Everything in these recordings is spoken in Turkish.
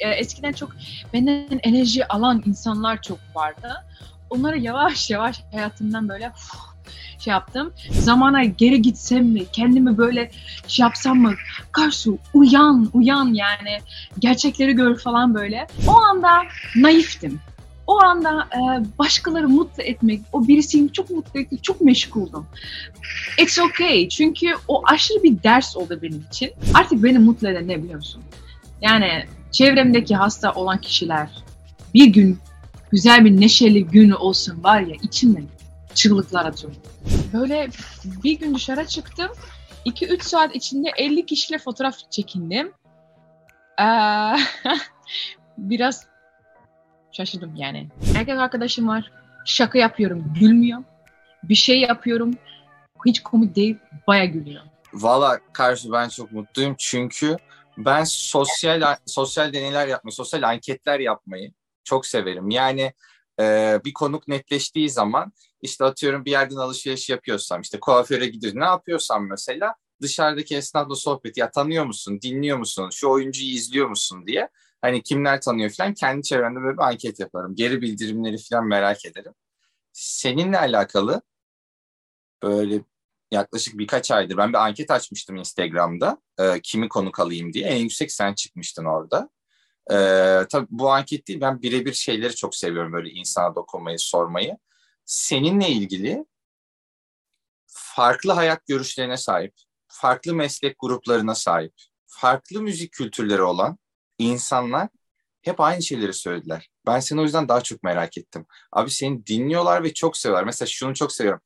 e, eskiden çok benden enerji alan insanlar çok vardı. Onları yavaş yavaş hayatımdan böyle şey yaptım. Zamana geri gitsem mi? Kendimi böyle şey yapsam mı? Karsu uyan, uyan yani. Gerçekleri gör falan böyle. O anda naiftim. O anda e, başkaları mutlu etmek, o birisini çok mutlu etmek, çok meşguldüm. It's okay. Çünkü o aşırı bir ders oldu benim için. Artık beni mutlu eden ne biliyor musun? Yani çevremdeki hasta olan kişiler bir gün güzel bir neşeli gün olsun var ya içimden çığlıklar atıyorum. Böyle bir gün dışarı çıktım. 2-3 saat içinde 50 kişiyle fotoğraf çekindim. Ee, biraz şaşırdım yani. Erkek arkadaşım var. Şaka yapıyorum, gülmüyor. Bir şey yapıyorum, hiç komik değil, baya gülüyor. Valla karşı ben çok mutluyum çünkü ben sosyal sosyal deneyler yapmayı, sosyal anketler yapmayı çok severim. Yani e, bir konuk netleştiği zaman işte atıyorum bir yerden alışveriş yapıyorsam işte kuaföre gidiyorum ne yapıyorsam mesela dışarıdaki esnafla sohbet ya tanıyor musun, dinliyor musun, şu oyuncuyu izliyor musun diye hani kimler tanıyor falan kendi çevremde böyle bir anket yaparım. Geri bildirimleri falan merak ederim. Seninle alakalı böyle yaklaşık birkaç aydır ben bir anket açmıştım Instagram'da e, kimi konuk alayım diye. En yüksek sen çıkmıştın orada. E, tabii bu anket değil ben birebir şeyleri çok seviyorum böyle insana dokunmayı, sormayı. Seninle ilgili farklı hayat görüşlerine sahip, farklı meslek gruplarına sahip, farklı müzik kültürleri olan insanlar hep aynı şeyleri söylediler. Ben seni o yüzden daha çok merak ettim. Abi seni dinliyorlar ve çok seviyorlar. Mesela şunu çok seviyorum.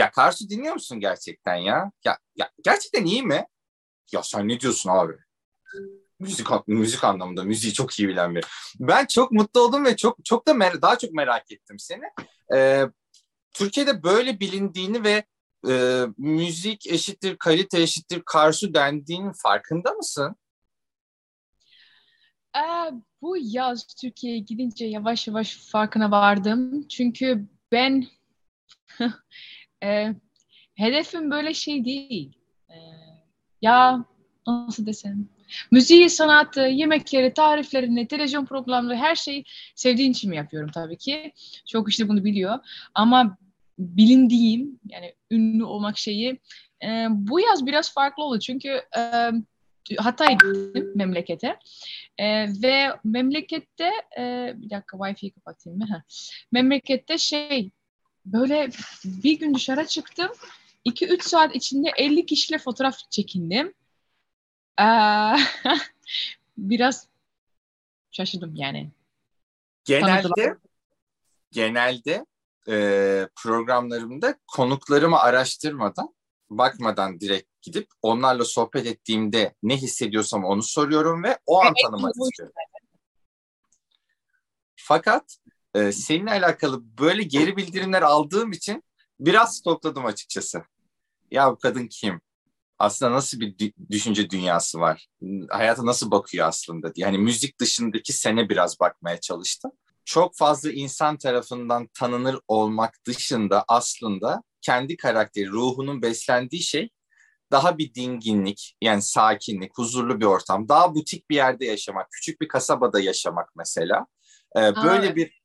Ya Karsu dinliyor musun gerçekten ya? Ya, ya gerçekten iyi mi? Ya sen ne diyorsun abi? Müzik müzik anlamında müziği çok iyi bilen biri. Ben çok mutlu oldum ve çok çok da mer- daha çok merak ettim seni. Ee, Türkiye'de böyle bilindiğini ve e, müzik eşittir kalite eşittir Karsu dendiğinin farkında mısın? Ee, bu yaz Türkiye'ye gidince yavaş yavaş farkına vardım. Çünkü ben e, hedefim böyle şey değil. E, ya nasıl desem müziği, sanatı, yemekleri, tariflerini, televizyon programları her şeyi sevdiğim için mi yapıyorum tabii ki. Çok işte bunu biliyor. Ama bilindiğim yani ünlü olmak şeyi e, bu yaz biraz farklı oldu. Çünkü e, Hatay'a gittim memlekete. E, ve memlekette e, bir dakika wifi'yi kapatayım mı? Memlekette şey böyle bir gün dışarı çıktım. 2-3 saat içinde 50 kişiyle fotoğraf çekindim. Ee, biraz şaşırdım yani. Genelde Tanıdılar. genelde e, programlarımda konuklarımı araştırmadan bakmadan direkt gidip onlarla sohbet ettiğimde ne hissediyorsam onu soruyorum ve o an tanımak istiyorum. Fakat e, seninle alakalı böyle geri bildirimler aldığım için biraz stokladım açıkçası. Ya bu kadın kim? Aslında nasıl bir düşünce dünyası var? Hayata nasıl bakıyor aslında diye. Hani müzik dışındaki sene biraz bakmaya çalıştım. Çok fazla insan tarafından tanınır olmak dışında aslında kendi karakteri, ruhunun beslendiği şey daha bir dinginlik, yani sakinlik, huzurlu bir ortam, daha butik bir yerde yaşamak, küçük bir kasabada yaşamak mesela. Ee, böyle Aa, bir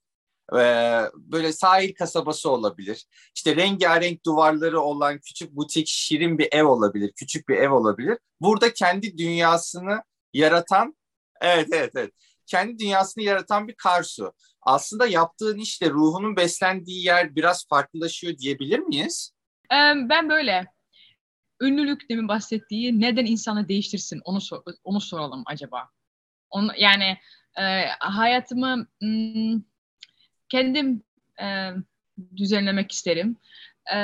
böyle sahil kasabası olabilir. İşte rengarenk duvarları olan küçük butik, şirin bir ev olabilir, küçük bir ev olabilir. Burada kendi dünyasını yaratan, evet evet evet, kendi dünyasını yaratan bir Karsu. Aslında yaptığın işte ruhunun beslendiği yer biraz farklılaşıyor diyebilir miyiz? Ben böyle ünlülük demin bahsettiği neden insanı değiştirsin onu sor, onu soralım acaba. Onu, yani e, hayatımı m, kendim e, düzenlemek isterim. E,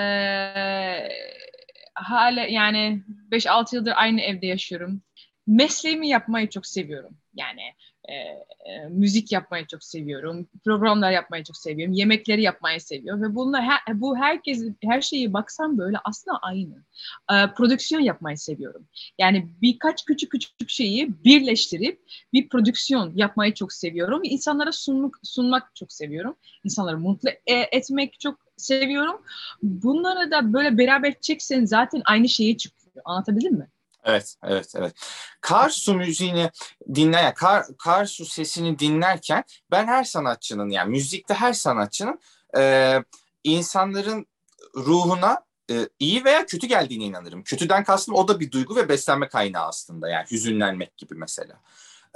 hala yani 5-6 yıldır aynı evde yaşıyorum. Mesleğimi yapmayı çok seviyorum. Yani e, e, müzik yapmayı çok seviyorum, programlar yapmayı çok seviyorum, yemekleri yapmayı seviyorum ve bunlar her, bu herkes her şeyi baksam böyle aslında aynı. E, prodüksiyon yapmayı seviyorum. Yani birkaç küçük küçük şeyi birleştirip bir prodüksiyon yapmayı çok seviyorum. İnsanlara sunmak, sunmak çok seviyorum. İnsanları mutlu e, etmek çok seviyorum. Bunları da böyle beraber çeksen zaten aynı şeye çıkıyor. Anlatabildim mi? Evet, evet, evet. Kar su müziğini dinleyen, kar, kar su sesini dinlerken ben her sanatçının yani müzikte her sanatçının e, insanların ruhuna e, iyi veya kötü geldiğine inanırım. Kötüden kastım o da bir duygu ve beslenme kaynağı aslında yani hüzünlenmek gibi mesela.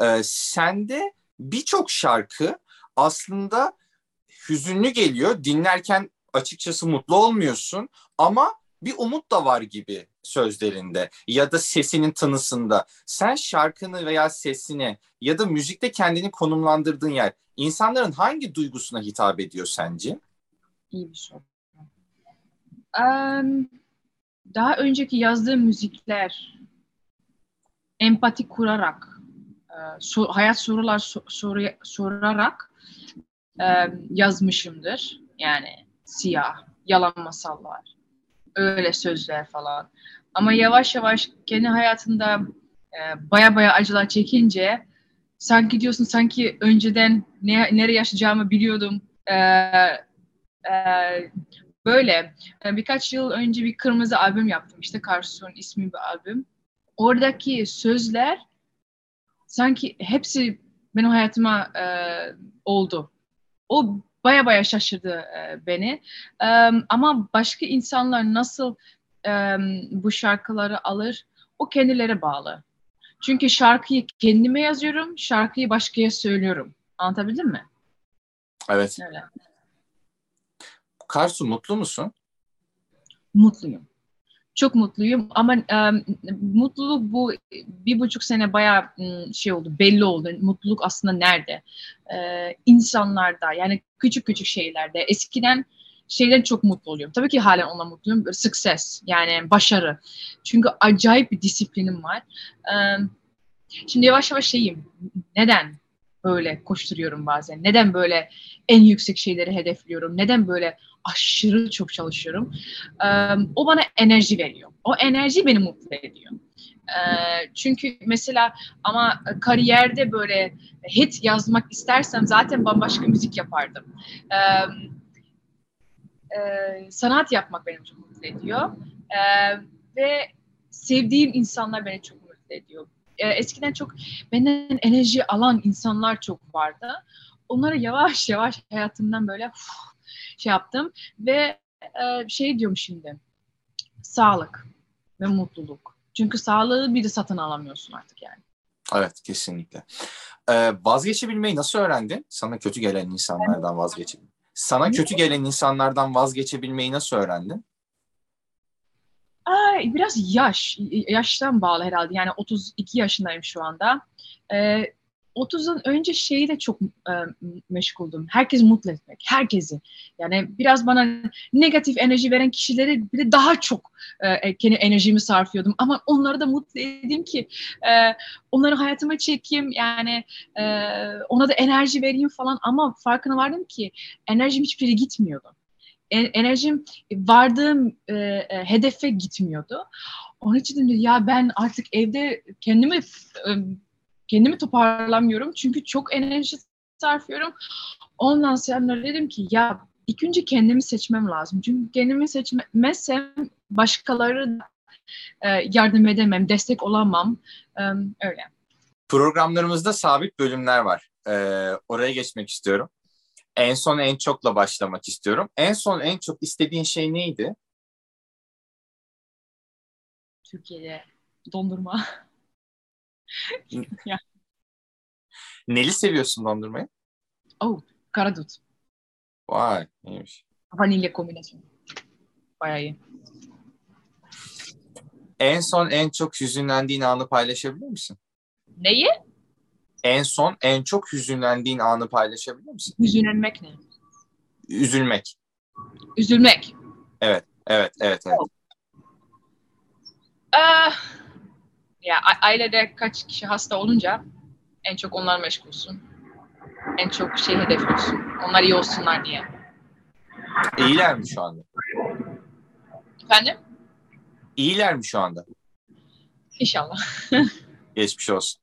E, sende birçok şarkı aslında hüzünlü geliyor. Dinlerken açıkçası mutlu olmuyorsun ama bir umut da var gibi sözlerinde ya da sesinin tınısında. Sen şarkını veya sesini ya da müzikte kendini konumlandırdığın yer insanların hangi duygusuna hitap ediyor sence? İyi bir soru. Um, daha önceki yazdığım müzikler empati kurarak, e, so, hayat sorular so, soru, sorarak e, yazmışımdır. Yani siyah, yalan masallar, öyle sözler falan. Ama yavaş yavaş kendi hayatında e, baya baya acılar çekince sanki diyorsun sanki önceden ne, nereye yaşayacağımı biliyordum. E, e, böyle e, birkaç yıl önce bir kırmızı albüm yaptım. İşte Karson ismi bir albüm. Oradaki sözler sanki hepsi benim hayatıma e, oldu. O baya baya şaşırdı e, beni. E, ama başka insanlar nasıl e, bu şarkıları alır o kendileri bağlı. Çünkü şarkıyı kendime yazıyorum, şarkıyı başkaya söylüyorum. Anlatabildim mi? Evet. Öyle. Karsu mutlu musun? Mutluyum. Çok mutluyum ama e, mutluluk bu bir buçuk sene bayağı şey oldu, belli oldu. Mutluluk aslında nerede? E, insanlarda yani küçük küçük şeylerde. Eskiden şeyden çok mutlu oluyorum. Tabii ki halen ona mutluyum. Success yani başarı. Çünkü acayip bir disiplinim var. E, şimdi yavaş yavaş şeyim. Neden böyle koşturuyorum bazen? Neden böyle en yüksek şeyleri hedefliyorum? Neden böyle aşırı çok çalışıyorum. o bana enerji veriyor. O enerji beni mutlu ediyor. çünkü mesela ama kariyerde böyle hit yazmak istersem zaten bambaşka müzik yapardım. sanat yapmak beni çok mutlu ediyor. ve sevdiğim insanlar beni çok mutlu ediyor. Eskiden çok benden enerji alan insanlar çok vardı. Onları yavaş yavaş hayatımdan böyle uf, şey yaptım ve e, şey diyorum şimdi sağlık ve mutluluk. Çünkü sağlığı bir de satın alamıyorsun artık yani. Evet kesinlikle. Ee, vazgeçebilmeyi nasıl öğrendin? Sana kötü gelen insanlardan vazgeçebilmeyi. Sana kötü gelen insanlardan vazgeçebilmeyi nasıl öğrendin? Ay, biraz yaş, yaştan bağlı herhalde. Yani 32 yaşındayım şu anda. Ee, 30'un önce şeyi de çok e, meşguldüm. Herkes mutlu etmek. Herkesi. Yani biraz bana negatif enerji veren kişileri bile daha çok e, kendi enerjimi sarfıyordum. Ama onları da mutlu edeyim ki e, onları hayatıma çekeyim. Yani e, ona da enerji vereyim falan. Ama farkına vardım ki enerjim hiçbir yere gitmiyordu. E, enerjim vardığım e, e, hedefe gitmiyordu. Onun için dedim ya ben artık evde kendimi e, kendimi toparlamıyorum çünkü çok enerji sarfıyorum. Ondan sonra dedim ki ya ilk önce kendimi seçmem lazım. Çünkü kendimi seçmezsem başkaları yardım edemem, destek olamam. Öyle. Programlarımızda sabit bölümler var. Oraya geçmek istiyorum. En son en çokla başlamak istiyorum. En son en çok istediğin şey neydi? Türkiye'de dondurma. ya. Neli seviyorsun dondurmayı? Oh, karadut. Vay, iyiymiş. Vanilya kombinasyonu. Bayağı iyi. En son en çok hüzünlendiğin anı paylaşabilir misin? Neyi? En son en çok hüzünlendiğin anı paylaşabilir misin? Hüzünlenmek ne? Üzülmek. Üzülmek. Evet, evet, evet, evet. Oh. Uh, ya ailede kaç kişi hasta olunca en çok onlar meşgulsün. En çok şey hedefliyorsun. Onlar iyi olsunlar diye. İyiler mi şu anda? Efendim? İyiler mi şu anda? İnşallah. Geçmiş olsun.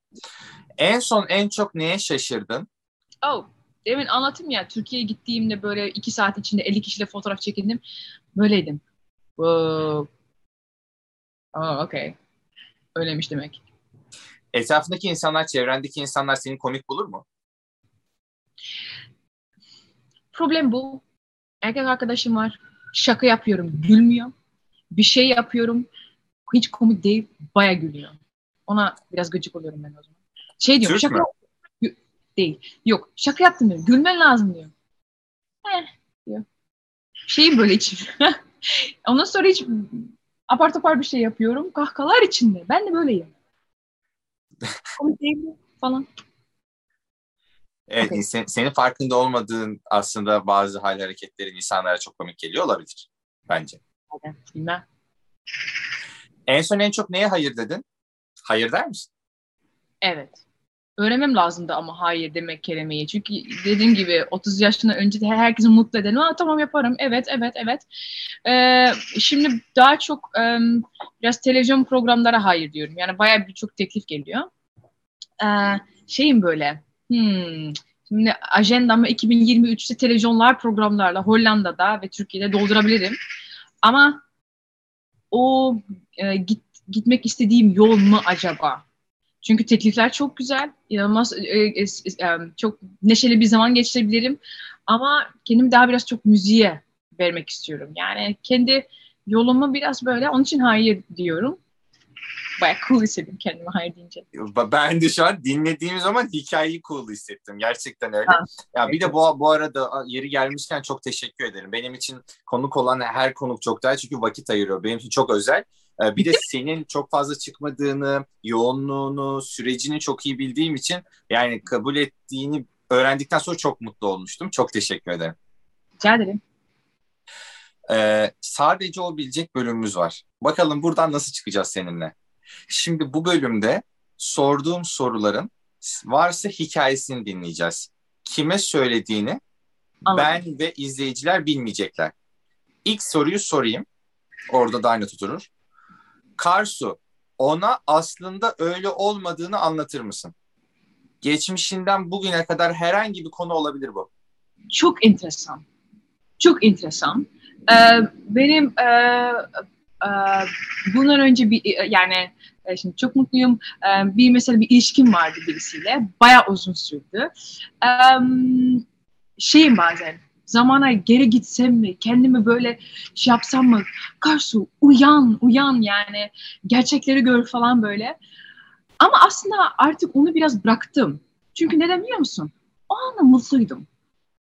En son en çok neye şaşırdın? Oh, demin anlatım ya Türkiye'ye gittiğimde böyle iki saat içinde 50 kişiyle fotoğraf çekindim. Böyleydim. Wow. Oh, okay. öyleymiş demek. Etrafındaki insanlar, çevrendeki insanlar seni komik bulur mu? Problem bu. Erkek arkadaşım var. Şaka yapıyorum, gülmüyor. Bir şey yapıyorum, hiç komik değil, baya gülüyor. Ona biraz gıcık oluyorum ben o zaman. Şey diyor, Türk şaka mü? değil. Yok, şaka yaptım diyor. Gülmen lazım diyor. Eh, diyor. Şeyim böyle içim. Ondan sonra hiç apar topar bir şey yapıyorum. Kahkahalar içinde. Ben de böyleyim. komik değil mi? Falan. Evet, Okey. sen- senin farkında olmadığın aslında bazı hal hareketlerin insanlara çok komik geliyor olabilir bence. Hadi, bilmem. En son en çok neye hayır dedin? Hayır der misin? Evet. Öğrenmem lazımdı ama hayır demek kelimeyi. Çünkü dediğim gibi 30 yaşından önce de herkesi mutlu edelim. Aa, tamam yaparım. Evet, evet, evet. Ee, şimdi daha çok em, biraz televizyon programlara hayır diyorum. Yani bayağı birçok teklif geliyor. Ee, şeyim böyle. Hmm, şimdi ajandamı 2023'te televizyonlar programlarla Hollanda'da ve Türkiye'de doldurabilirim. Ama o e, git, gitmek istediğim yol mu acaba? Çünkü teklifler çok güzel. inanılmaz e, e, e, e, çok neşeli bir zaman geçirebilirim. Ama kendimi daha biraz çok müziğe vermek istiyorum. Yani kendi yolumu biraz böyle onun için hayır diyorum. Baya cool hissettim kendimi hayır deyince. Ben de şu an dinlediğim zaman hikayeyi cool hissettim. Gerçekten öyle. Ha, ya bir de bu, bu arada yeri gelmişken çok teşekkür ederim. Benim için konuk olan her konuk çok daha çünkü vakit ayırıyor. Benim için çok özel. Ee, Bir de senin çok fazla çıkmadığını, yoğunluğunu, sürecini çok iyi bildiğim için yani kabul ettiğini öğrendikten sonra çok mutlu olmuştum. Çok teşekkür ederim. Rica ederim. Ee, sadece o bilecek bölümümüz var. Bakalım buradan nasıl çıkacağız seninle. Şimdi bu bölümde sorduğum soruların varsa hikayesini dinleyeceğiz. Kime söylediğini Anladım. ben ve izleyiciler bilmeyecekler. İlk soruyu sorayım. Orada da aynı tuturur. Karsu, ona aslında öyle olmadığını anlatır mısın? Geçmişinden bugüne kadar herhangi bir konu olabilir bu. Çok enteresan. Çok enteresan. Ee, benim e, e, bundan önce bir e, yani e, şimdi çok mutluyum. E, bir mesela bir ilişkim vardı birisiyle. Bayağı uzun sürdü. E, şeyim bazen zamana geri gitsem mi? Kendimi böyle şey yapsam mı? Karsu uyan uyan yani gerçekleri gör falan böyle. Ama aslında artık onu biraz bıraktım. Çünkü neden biliyor musun? O anda mutluydum.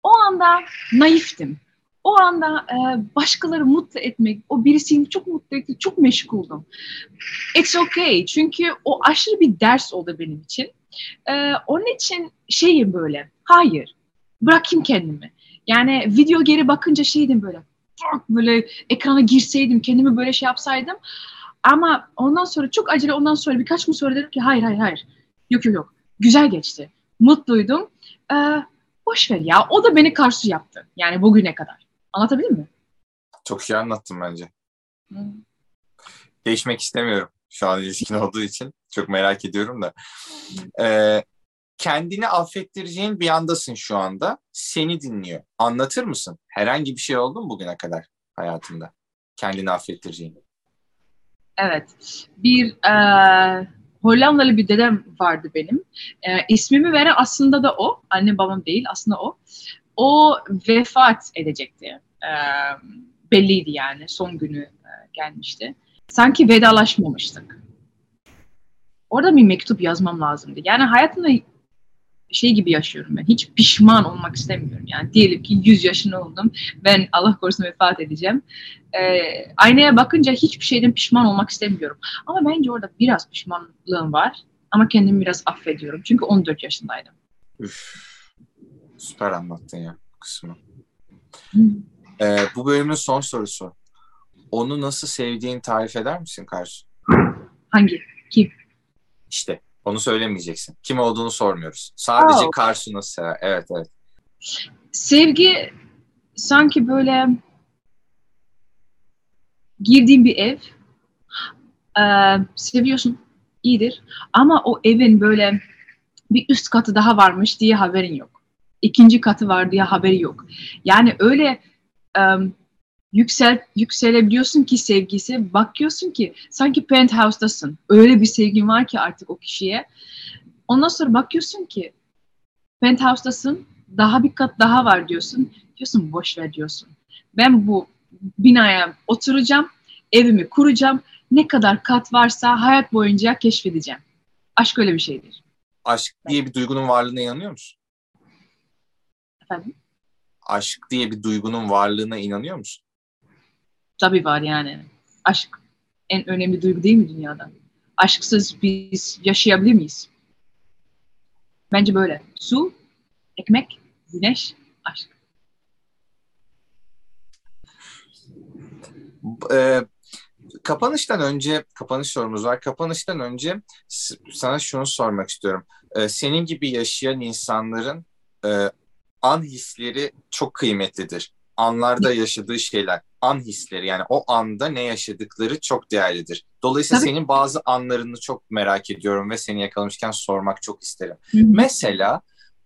O anda naiftim. O anda e, başkaları mutlu etmek, o birisini çok mutlu etti, çok meşguldüm. It's okay. Çünkü o aşırı bir ders oldu benim için. E, onun için şeyim böyle, hayır, bırakayım kendimi. Yani video geri bakınca şeydim böyle, böyle ekrana girseydim, kendimi böyle şey yapsaydım. Ama ondan sonra çok acele ondan sonra birkaç gün sonra dedim ki hayır hayır hayır. Yok yok yok. Güzel geçti. Mutluydum. Ee, boş ver ya. O da beni karşı yaptı. Yani bugüne kadar. Anlatabildim mi? Çok iyi anlattın bence. Hı. Değişmek istemiyorum şu an ilişkin olduğu için. Çok merak ediyorum da. Ee, kendini affettireceğin bir andasın şu anda. Seni dinliyor. Anlatır mısın? Herhangi bir şey oldu mu bugüne kadar hayatında? Kendini affettireceğin. Evet. Bir e, Hollandalı bir dedem vardı benim. E, ismimi veren aslında da o. Annem babam değil aslında o. O vefat edecekti. E, belliydi yani. Son günü e, gelmişti. Sanki vedalaşmamıştık. Orada bir mektup yazmam lazımdı. Yani hayatımda şey gibi yaşıyorum ben. Hiç pişman olmak istemiyorum. Yani diyelim ki 100 yaşında oldum. Ben Allah korusun vefat edeceğim. Ee, aynaya bakınca hiçbir şeyden pişman olmak istemiyorum. Ama bence orada biraz pişmanlığım var. Ama kendimi biraz affediyorum. Çünkü 14 yaşındaydım. Üf, süper anlattın ya kısmı. Ee, bu bölümün son sorusu. Onu nasıl sevdiğini tarif eder misin Karsu? Hangi? Kim? İşte onu söylemeyeceksin. Kim olduğunu sormuyoruz. Sadece Aa. Karsu nasıl sever? Evet evet. Sevgi sanki böyle girdiğin bir ev. Ee, seviyorsun. iyidir. Ama o evin böyle bir üst katı daha varmış diye haberin yok. İkinci katı var diye haberi yok. Yani öyle em, yüksel yükselebiliyorsun ki sevgisi. Bakıyorsun ki sanki penthouse'dasın. Öyle bir sevgin var ki artık o kişiye. Ondan sonra bakıyorsun ki penthouse'dasın. Daha bir kat daha var diyorsun. Diyorsun boş ver diyorsun. Ben bu binaya oturacağım. Evimi kuracağım. Ne kadar kat varsa hayat boyunca keşfedeceğim. Aşk öyle bir şeydir. Aşk diye bir duygunun varlığına inanıyor musun? Efendim? Aşk diye bir duygunun varlığına inanıyor musun? Tabii var yani. Aşk en önemli duygu değil mi dünyada? Aşksız biz yaşayabilir miyiz? Bence böyle. Su, ekmek, güneş, aşk. Ee, kapanıştan önce, kapanış sorumuz var. Kapanıştan önce sana şunu sormak istiyorum. Ee, senin gibi yaşayan insanların e, an hisleri çok kıymetlidir. Anlarda yaşadığı şeyler, an hisleri yani o anda ne yaşadıkları çok değerlidir. Dolayısıyla Tabii. senin bazı anlarını çok merak ediyorum ve seni yakalamışken sormak çok isterim. Hı-hı. Mesela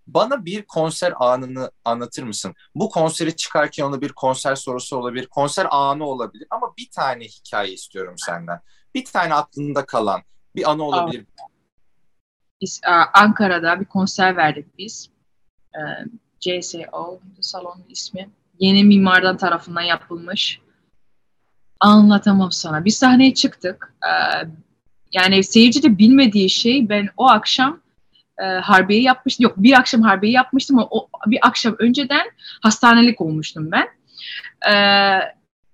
bana bir konser anını anlatır mısın? Bu konseri çıkarken ona bir konser sorusu olabilir, konser anı olabilir ama bir tane hikaye istiyorum senden. Bir tane aklında kalan bir anı olabilir. Biz Ankara'da bir konser verdik biz. CSO salonun ismi. Yeni mimardan tarafından yapılmış. Anlatamam sana. Bir sahneye çıktık. Yani seyirci de bilmediği şey ben o akşam e, harbiye yapmıştım. Yok bir akşam harbiye yapmıştım ama o, bir akşam önceden hastanelik olmuştum ben. E,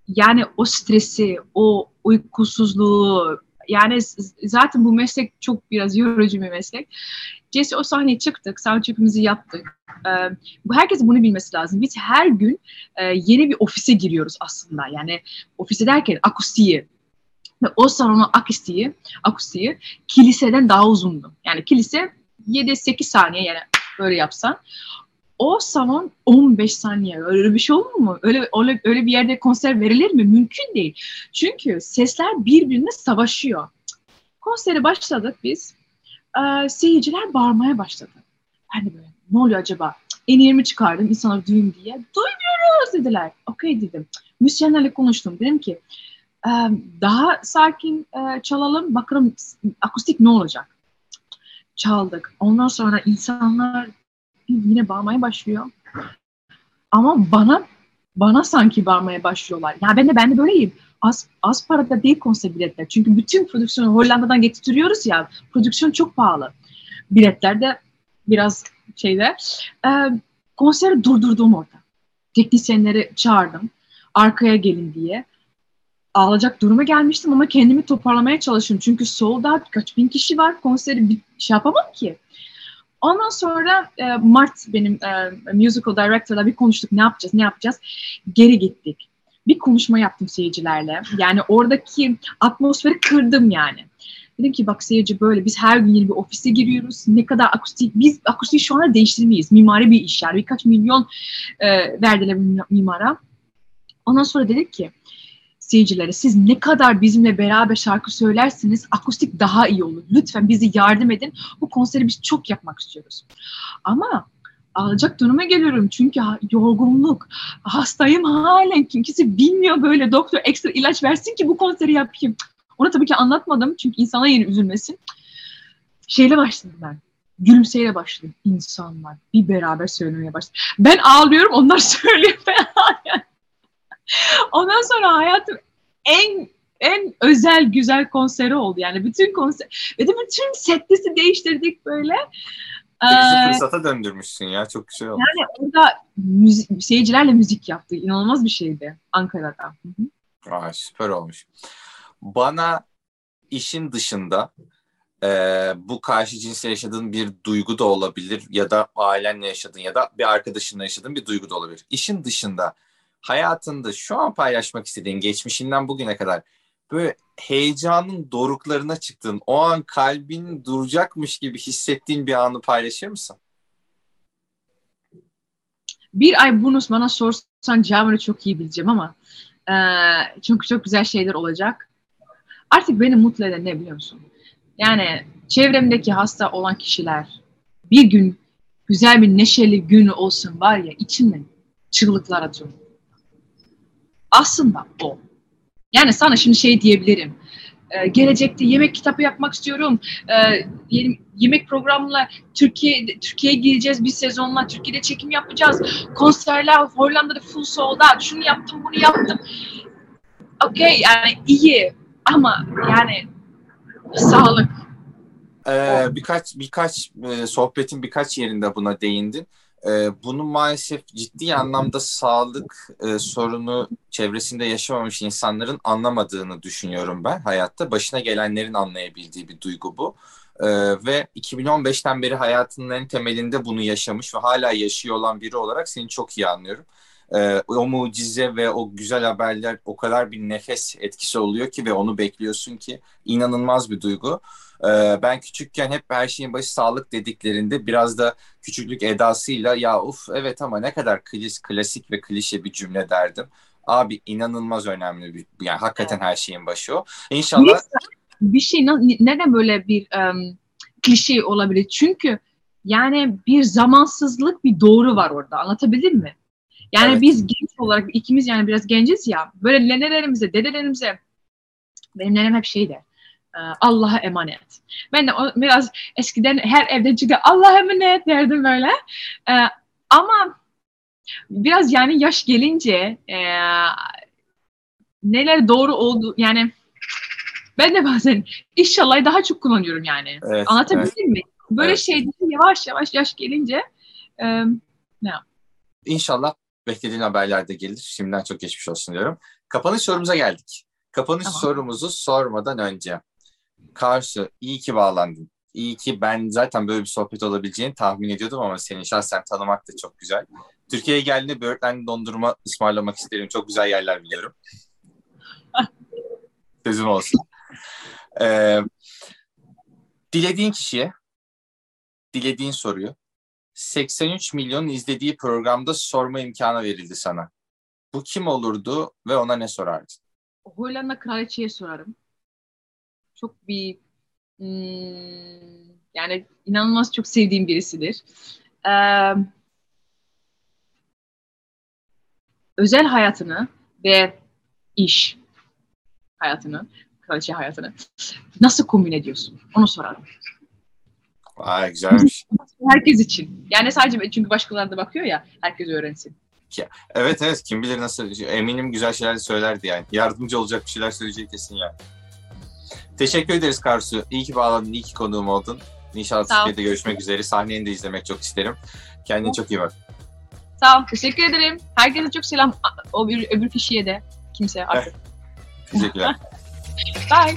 yani o stresi, o uykusuzluğu, yani zaten bu meslek çok biraz yorucu bir meslek. Jesse o sahneye çıktık, soundcheck'imizi yaptık. Ee, bu herkesin bunu bilmesi lazım. Biz her gün e, yeni bir ofise giriyoruz aslında. Yani ofise derken akustiği, ve o salonun akustiği, akustiği kiliseden daha uzundu. Yani kilise 7-8 saniye yani böyle yapsan o salon 15 saniye öyle bir şey olur mu? Öyle, öyle, öyle bir yerde konser verilir mi? Mümkün değil. Çünkü sesler birbirine savaşıyor. Konseri başladık biz. Ee, seyirciler bağırmaya başladı. De böyle ne oluyor acaba? En yerimi çıkardım insanlar duyun diye. Duymuyoruz dediler. Okey dedim. Müzisyenlerle konuştum. Dedim ki daha sakin çalalım bakalım akustik ne olacak çaldık. Ondan sonra insanlar yine bağırmaya başlıyor. Ama bana bana sanki bağırmaya başlıyorlar. Ya ben de ben de böyleyim. Az, az parada değil konser biletler. Çünkü bütün prodüksiyonu Hollanda'dan getiriyoruz ya. Prodüksiyon çok pahalı. Biletler de biraz şeyde. E, konseri durdurdum orada. Teknisyenleri çağırdım. Arkaya gelin diye ağlayacak duruma gelmiştim ama kendimi toparlamaya çalışıyorum. Çünkü sold out kaç bin kişi var konseri bir şey yapamam ki. Ondan sonra e, Mart benim e, musical director'la bir konuştuk ne yapacağız ne yapacağız. Geri gittik. Bir konuşma yaptım seyircilerle. Yani oradaki atmosferi kırdım yani. Dedim ki bak seyirci böyle biz her gün yeni bir ofise giriyoruz. Ne kadar akustik, biz akustiği şu anda değiştirmeyiz. Mimari bir iş yani birkaç milyon e, verdiler mimara. Ondan sonra dedik ki seyircilere siz ne kadar bizimle beraber şarkı söylersiniz akustik daha iyi olur. Lütfen bizi yardım edin. Bu konseri biz çok yapmak istiyoruz. Ama alacak duruma geliyorum çünkü yorgunluk, hastayım halen kimse bilmiyor böyle doktor ekstra ilaç versin ki bu konseri yapayım. Onu tabii ki anlatmadım çünkü insana yeni üzülmesin. Şeyle başladım ben. Gülümseyle başladım. insanlar bir beraber söylemeye başladı. Ben ağlıyorum onlar söylüyor falan. Ondan sonra hayatım en en özel güzel konseri oldu. Yani bütün konser ve de bütün setlisi değiştirdik böyle. Bizi ee, fırsata döndürmüşsün ya. Çok güzel oldu. Yani orada müzik, seyircilerle müzik yaptı. İnanılmaz bir şeydi Ankara'da. Hı Aa, süper olmuş. Bana işin dışında e, bu karşı cinsle yaşadığın bir duygu da olabilir ya da ailenle yaşadığın ya da bir arkadaşınla yaşadığın bir duygu da olabilir. İşin dışında hayatında şu an paylaşmak istediğin geçmişinden bugüne kadar böyle heyecanın doruklarına çıktığın, o an kalbin duracakmış gibi hissettiğin bir anı paylaşır mısın? Bir ay bunu bana sorsan cevabını çok iyi bileceğim ama e, çünkü çok güzel şeyler olacak. Artık beni mutlu eden ne biliyor musun? Yani çevremdeki hasta olan kişiler bir gün güzel bir neşeli günü olsun var ya içimden çığlıklar atıyorum Aslında o. Yani sana şimdi şey diyebilirim. Ee, gelecekte yemek kitabı yapmak istiyorum. Ee, yemek programla Türkiye Türkiye'ye gideceğiz bir sezonla. Türkiye'de çekim yapacağız. Konserler Hollanda'da full sold. Şunu yaptım, bunu yaptım. Okey yani iyi ama yani sağlık. Ee, birkaç birkaç e, sohbetin birkaç yerinde buna değindin. E, bunu maalesef ciddi anlamda sağlık e, sorunu çevresinde yaşamamış insanların anlamadığını düşünüyorum ben hayatta. Başına gelenlerin anlayabildiği bir duygu bu. E, ve 2015'ten beri hayatının en temelinde bunu yaşamış ve hala yaşıyor olan biri olarak seni çok iyi anlıyorum. E, o mucize ve o güzel haberler o kadar bir nefes etkisi oluyor ki ve onu bekliyorsun ki inanılmaz bir duygu. Ee, ben küçükken hep her şeyin başı sağlık dediklerinde biraz da küçüklük edasıyla ya uf evet ama ne kadar klis, klasik ve klişe bir cümle derdim. Abi inanılmaz önemli bir yani hakikaten her şeyin başı o. İnşallah bir şey neden böyle bir um, klişe olabilir? Çünkü yani bir zamansızlık bir doğru var orada. Anlatabildim mi? Yani evet. biz genç olarak ikimiz yani biraz genciz ya. Böyle nenelerimize, dedelerimize benim nenem hep şey der. Allah'a emanet. Ben de biraz eskiden her evde çıkıyor Allah'a emanet derdim böyle. Ee, ama biraz yani yaş gelince e, neler doğru oldu yani ben de bazen inşallah daha çok kullanıyorum yani. Evet, Anlatabildim evet. mi? Böyle evet. şey yavaş yavaş yaş gelince e, ne İnşallah beklediğin haberler de gelir. Şimdiden çok geçmiş olsun diyorum. Kapanış sorumuza geldik. Kapanış tamam. sorumuzu sormadan önce Karşı iyi ki bağlandın. İyi ki ben zaten böyle bir sohbet olabileceğini tahmin ediyordum ama seni şahsen tanımak da çok güzel. Türkiye'ye geldiğinde böğürtlenli dondurma ısmarlamak isterim. Çok güzel yerler biliyorum. Sözüm olsun. Ee, dilediğin kişiye dilediğin soruyu 83 milyon izlediği programda sorma imkanı verildi sana. Bu kim olurdu ve ona ne sorardın? Hollanda kraliçeye sorarım çok bir hmm, yani inanılmaz çok sevdiğim birisidir. Ee, özel hayatını ve iş hayatını, kraliçe hayatını nasıl kombin ediyorsun? Onu sorarım. Vay güzelmiş. Herkes için. Yani sadece çünkü başkaları da bakıyor ya herkes öğrensin. Evet evet kim bilir nasıl eminim güzel şeyler söylerdi yani. Yardımcı olacak bir şeyler söyleyecek kesin yani. Teşekkür ederiz Karsu. İyi ki bağlandın, iyi ki konuğum oldun. İnşallah Türkiye'de görüşmek üzere. Sahneni de izlemek çok isterim. Kendine çok iyi bak. Sağ ol. Teşekkür ederim. Herkese çok selam. O öbür, öbür kişiye de. Kimse artık. Teşekkürler. Bye.